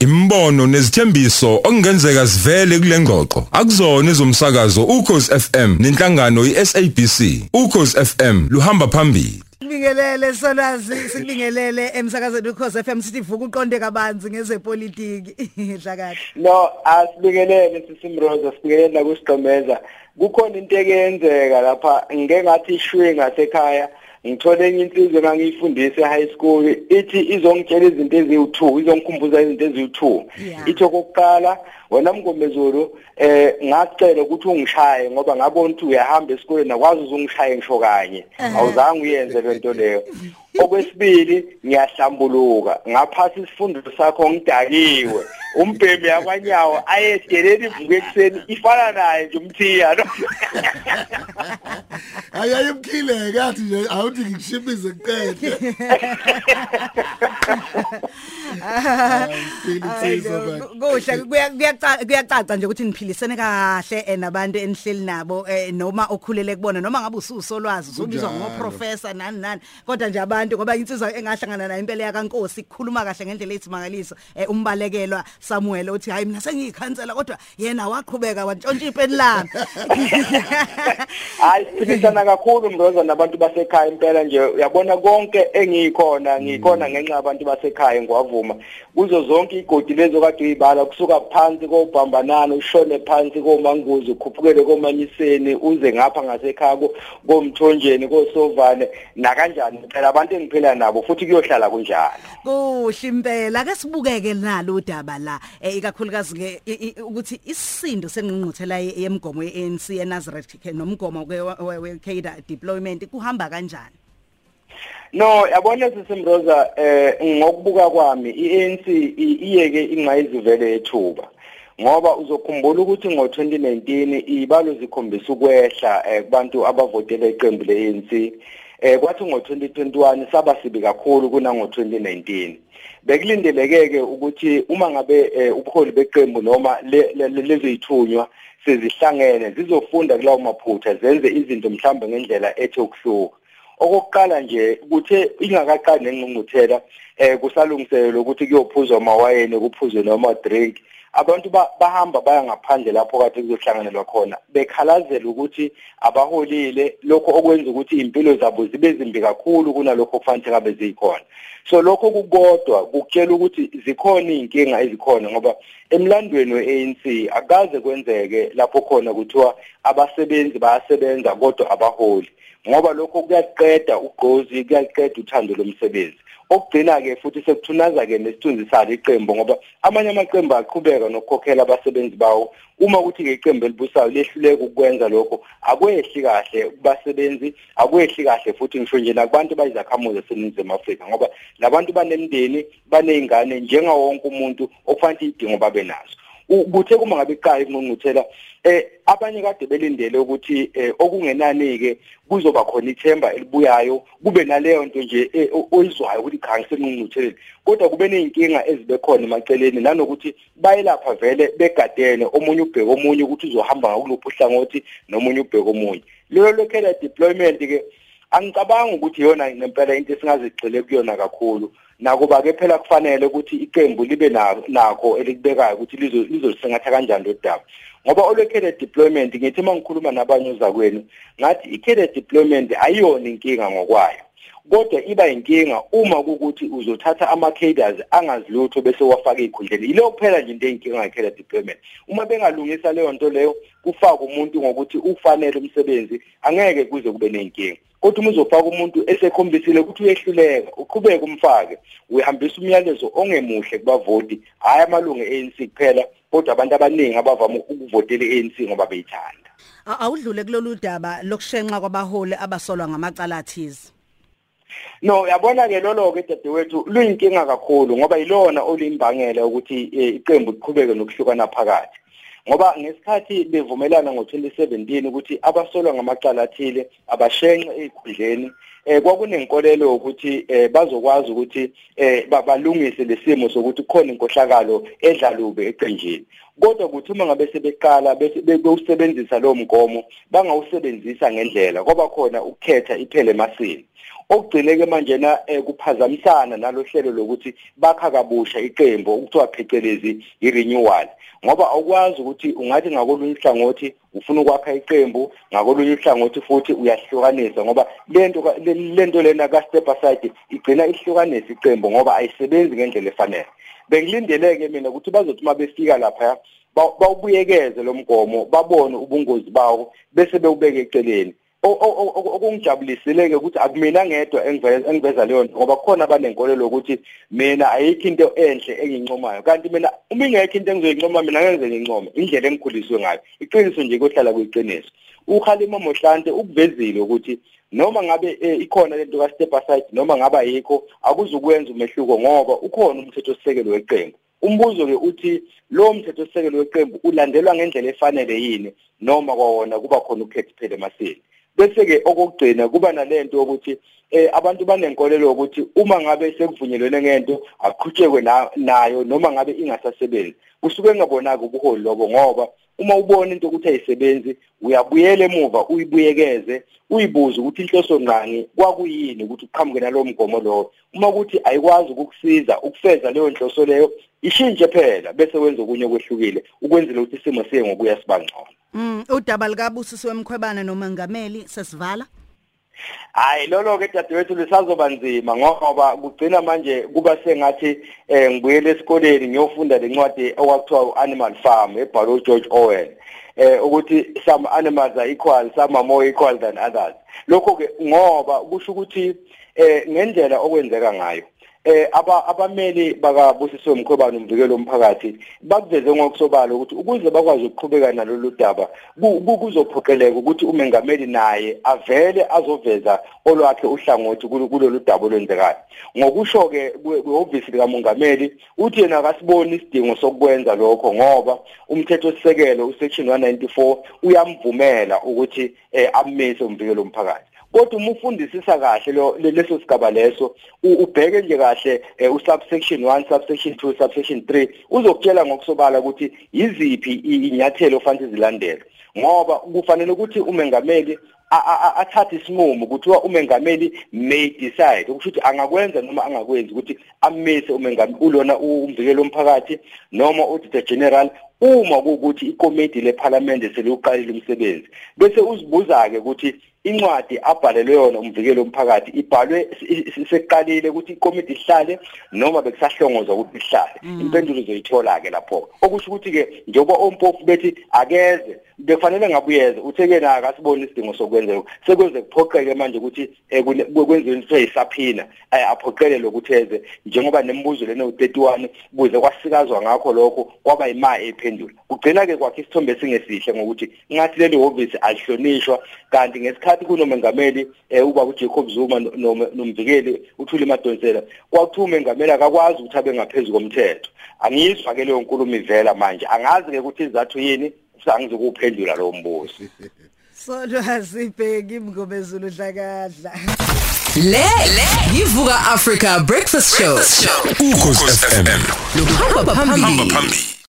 Imbono nezithembiso okungenzeka sivele kule ngxoxo. Akuzona ezomsakazo ukhozi FM nenhlangano iSABC ukhozi FM luhamba phambili. Sibingelele solwazi sibingelele emsakazweni ukhoze FM sithi vuka uqonde kabanzi ngezepolitiki. Hlakade No asibingelele sisimroza sibingelela kusigqemeza kukhona into ekenzeka lapha ngeke ngathi ishwe ngasekhaya. Ngithole enye insizwe engangiyifundisa e-high school ithi izongitshela izinto eziwu-2 izongikhumbuza izinto eziwu-2 ithi okokuqala wena mngomezulu eh ngacela ukuthi ungishaye ngoba ngabona ukuthi uyahamba esikoleni akwazi uzungishaye ngisho kanye. Awuzange uyenze lento leyo. okwesibili ngiyahlambuluka. Ngaphasa isifundo sakho ngidakiwe. Umbhemi yabanyawo ayedeleni ivuke ekseni ifana naye nje umthiya no? Ayayimkhile kathi nje awuthi ngikushiphize kuqede. Kuhle. Kuyacaca nje ukuthi niphilisene kahle nabantu enihleli nabo noma okhulele kubona noma ngabe ususolwazi usubizwa ngoprofessor nani nani. Kodwa nje abantu ngoba insizwa engahlangana nayo impela yakankosi ikhuluma kahle ngendlela eyisimangaliso. Umbalekelwa Samuel uthi hayi mina sengiyikhansela kodwa yena waqhubeka wantshontsha ipeni lami. Hayi siphilisana kakhulu mroza nabantu basekhaya impela nje. Uyabona konke engikhona ngikhona ngenxa yabantu basekhaya ngwavuma. Kuzo zonke igodi lezo kade uyibala kusuka phansi kobhambanana ushone phansi komanguzi ukhuphukele komanyiseni uze ngapha ngasekhaya komthonjeni kosovane. Nakanjani? Phela abantu engiphila nabo futhi kuyohlala kunjalo. Kuhle impela ake sibukeke nalo udaba la. Ikakhulukazi ke ukuthi isisindo sengqungquthela yemgomo yeANC eNazareth nomgomo weKada deployment kuhamba kanjani? No yabona sisimroza eh ngokubuka kwami iANC iyeke ingqayizivele ethuba ngoba uzokhumbula ukuthi ngo2019 ibalo zikhombisa ukwehla kubantu abavotela iqembu leANC eh kwathi ngo2021 saba sibi kakhulu kuna ngo2019 bekulindeleke ukuthi uma ngabe ubuholi beqembu noma lezithunywa sezihlangene zizofunda kulawo maphutha zenze izinto mhlawumbe ngendlela ethe ukuhluka. Okokuqala nje kuthe ingakaqali nengqungquthela eh kusalungiselwe ukuthi kuyophuzwa amawayini kuphuzwe noma drink abantu bahamba baya ngaphandle lapho kade kuzohlanganelwa khona bekhalazela ukuthi abaholile. Lokho okwenza ukuthi impilo zabo zibe zimbi kakhulu kunalokho kufanele kabe zikhona. So lokho kukodwa kukutshela ukuthi zikhona izinkinga ezikhona ngoba emlandweni weANC akaze kwenzeke lapho khona kuthiwa abasebenzi bayasebenza kodwa abaholi. Ngoba lokho kuyaqeda ugqozi kuyaqeda uthando lomsebenzi. Okugcina ke futhi sekuthunaza ke nesithunzi salo iqembu ngoba amanye amaqembu aqhubeka nokukhokhela abasebenzi bawo. Uma ukuthi ke iqembu elibusayo lehluleka ukwenza lokho akwehli kahle kubasebenzi akwehli kahle futhi ngisho nje nakubantu bayizakhamuzi eseningizimu Afrika ngoba labantu banemndeni banezingane njengawo wonke umuntu okufanele idingo babe nazo. Kuthe kuma ngabe iqala ingqungquthela eh abanye kade belindele ukuthi okungenani ke kuzoba khona ithemba elibuyayo kube naleyo nto nje oyizwayo ukuthi khange senqungqutheleni kodwa kube nezinkinga ezibe khona emaceleni nanokuthi bayelapha vele begadene omunye ubheke omunye ukuthi uzohamba ngakuluphi uhlangothi nomunye ubheke omunye. Lelo lokhela deployment ke angicabanga ukuthi yona ngempela into esingazigxile kuyona kakhulu. Nakuba ke phela kufanele ukuthi iqembu libe nakho elikubekayo ukuthi lizolisengatha kanjani lo daba. Ngoba olwekhele deployment ngithi mangikhuluma nabanye ozakwenu ngathi ikhele deployment ayiyona inkinga ngokwayo. Kodwa iba inkinga uma kukuthi uzothatha ama cadres angazilutho bese wafaka ikhundleni ile kuphela nje into eyinkinga ngekhele deployment uma bengalungisa leyo nto leyo kufaka umuntu ngokuthi ufanele umsebenzi angeke kuze kube nenkinga kodwa uma uzofaka umuntu esekhombisile ukuthi uyehluleka uqhubeke umfake uyahambisa umyalezo ongemuhle kubavoti. Hayi amalungu e-ANC kuphela kodwa abantu abaningi abavama ukuvotela i-ANC ngoba beyithanda. Awudlule kulolu daba lokushenxa kwabaholi abasolwa ngamacala athize. No yabona ke lolo ke dadewethu luyinkinga kakhulu ngoba yilona olimbangela ukuthi iqembu liqhubeke nokuhlukana phakathi. Ngoba ngesikhathi bevumelana ngo2017 ukuthi abasolwa ngamacala athile abashenxe ezikhundleni eh kwakunenkolelo ukuthi eh bazokwazi ukuthi eh balungise lesimo sokuthi khona inkohlakalo edlalube eqenjini. Kodwa kuthi uma ngabe sebeqala bese bewusebenzisa lo mgomo bangawusebenzisa ngendlela ngoba khona ukukhetha iphele emasini okugcineke manje na eh, kuphazamisana nalohlelo lokuthi bakha kabusha iqembu okuthiwa phecelezi i-renewal. Ngoba awukwazi ukuthi ungathi ngakolunye ihlangothi ufuna ukwakha iqembu ngakolunye ihlangothi futhi uyahlukanisa ngoba lento lento lena ka step aside igcina ihlukanisa iqembu ngoba ayisebenzi ngendlela efanele. Bengilindeleke mina ukuthi bazothi mabefika lapha bawubuyekeze lo mgomo babone ubungozi bawo bese bewubeke eceleni. Okungijabulisileke ukuthi akumina ngedwa engiveza leyo nto ngoba kukhona abanenkolelo ukuthi mina ayikho into enhle engincomayo. Kanti mina uma ingekho into engizoyincoma mina ngeke ngincome indlela engikhuliswe ngayo. Iqiniso nje kohlala kuyiqiniso. uKhalima Mohlante ukuvezile ukuthi noma ngabe eh, ikhona lento ka step aside noma ngaba yikho akuzukwenza umehluko ngoba ukhona umthetho sisekelo weqembu. Umbuzo ke uthi lo mthetho sisekelo weqembu ulandelwa ngendlela efanele yini noma kwawona kuba khona ukukhetha iphele emasini? Bese ke okugcina kuba nalento ukuthi eh abantu banenkolelo ukuthi uma ngabe sekuvunyelwene ngento aqhutshekwe nayo noma ngabe ingasasebenzi. Kusuke engabonaki ubuholi lobo ngoba uma ubona into ukuthi ayisebenzi uyabuyela emuva uyibuyekeze uyibuze ukuthi inhloso ngqangi kwakuyini ukuthi uqhamuke nalowo mgomo lowo. Uma ukuthi ayikwazi ukukusiza ukufeza leyo nhloso leyo ishintshe phela bese wenza okunye okwehlukile ukwenzela ukuthi isimo siye ngokuya sibangcono Mm udaba likaBusisi wemkhwebana nomangameli sesivala? Hayi lolo ke dadewethu lisazoba nzima ngoba kugcina manje kuba sengathi eh ngibuyele esikoleni ngiyofunda lencwadi okwakuthiwa Animal Farm ebhalwe George Orwell. Eh ukuthi some animals are equal some are more equal than others. Lokho ke ngoba kusho ukuthi eh ngendlela okwenzeka ngayo. Eh aba abameli bakabusiswe mkhobane umvikelo omphakathi bakuveze ngokusobala ukuthi ukuze bakwazi ukuqhubeka nalolu daba kuzophoqeleka ukuthi umengameli naye avele azoveza olwakhe uhlangothi kulolu daba olwenzekayo. Ngokusho ke kwehhovisi likamongameli uthi yena akasiboni isidingo sokwenza lokho ngoba umthetho sisekelo usection 194 uyamvumela ukuthi eh, amise umvikelo omphakathi kodwa uma ufundisisa kahle lo leso sigaba leso ubheke nje kahle eh, usubsection 1 subsection 2 subsection 3 uzokutshela ngokusobala ukuthi yiziphi inyathelo ofanele zilandelwe ngoba kufanele ukuthi umengameli athathe isinqumo kuthiwa umengameli may decide ukuthi ukuthi angakwenza noma angakwenzi ukuthi amise umengameli ulona umvikelo omphakathi noma auditor general uma kuukuthi ikomiti leParliament seliuqalile umsebenzi. Bese uzibuza ke ukuthi incwadi abhalelwe yona umvikelo omphakathi ibhalwe sekuqalile ukuthi ikomiti ihlale noma bekusahlongozwa ukuthi ihlale. Mm. impendulo uzoyithola ke lapho. Okusho ukuthi ke njengoba ompofu bethi akeze bekufanele ngabuyeze utheke na akasiboni isidingo sokwenza sekwenze kuphoqeke manje ukuthi eh, kwenziwe into eyisaphina aphoqele lokutheze njengoba nemibuzo lena u31 buze kwasikazwa ngakho lokho kwaba ima ephendula. Kugcina ke kwakhe isithombe singesihle ngokuthi ngathi leli office alihlonishwa kanti ngesikhathi kunomengameli eh, uba uJacob Zuma nomvikeli uthule madonsela kwakuthiwa umengameli akakwazi ukuthi abe ngaphezulu komthetho. Angizwa ke leyo nkulumo ivela manje. Angazi ke ukuthi izathu yini sangizokuphendula lo mbuzo solwazi bheki imngomezulu dlakadla. Le yivuka africa breakfast show. Ukhosi FM lokuhamba phambili. phambili.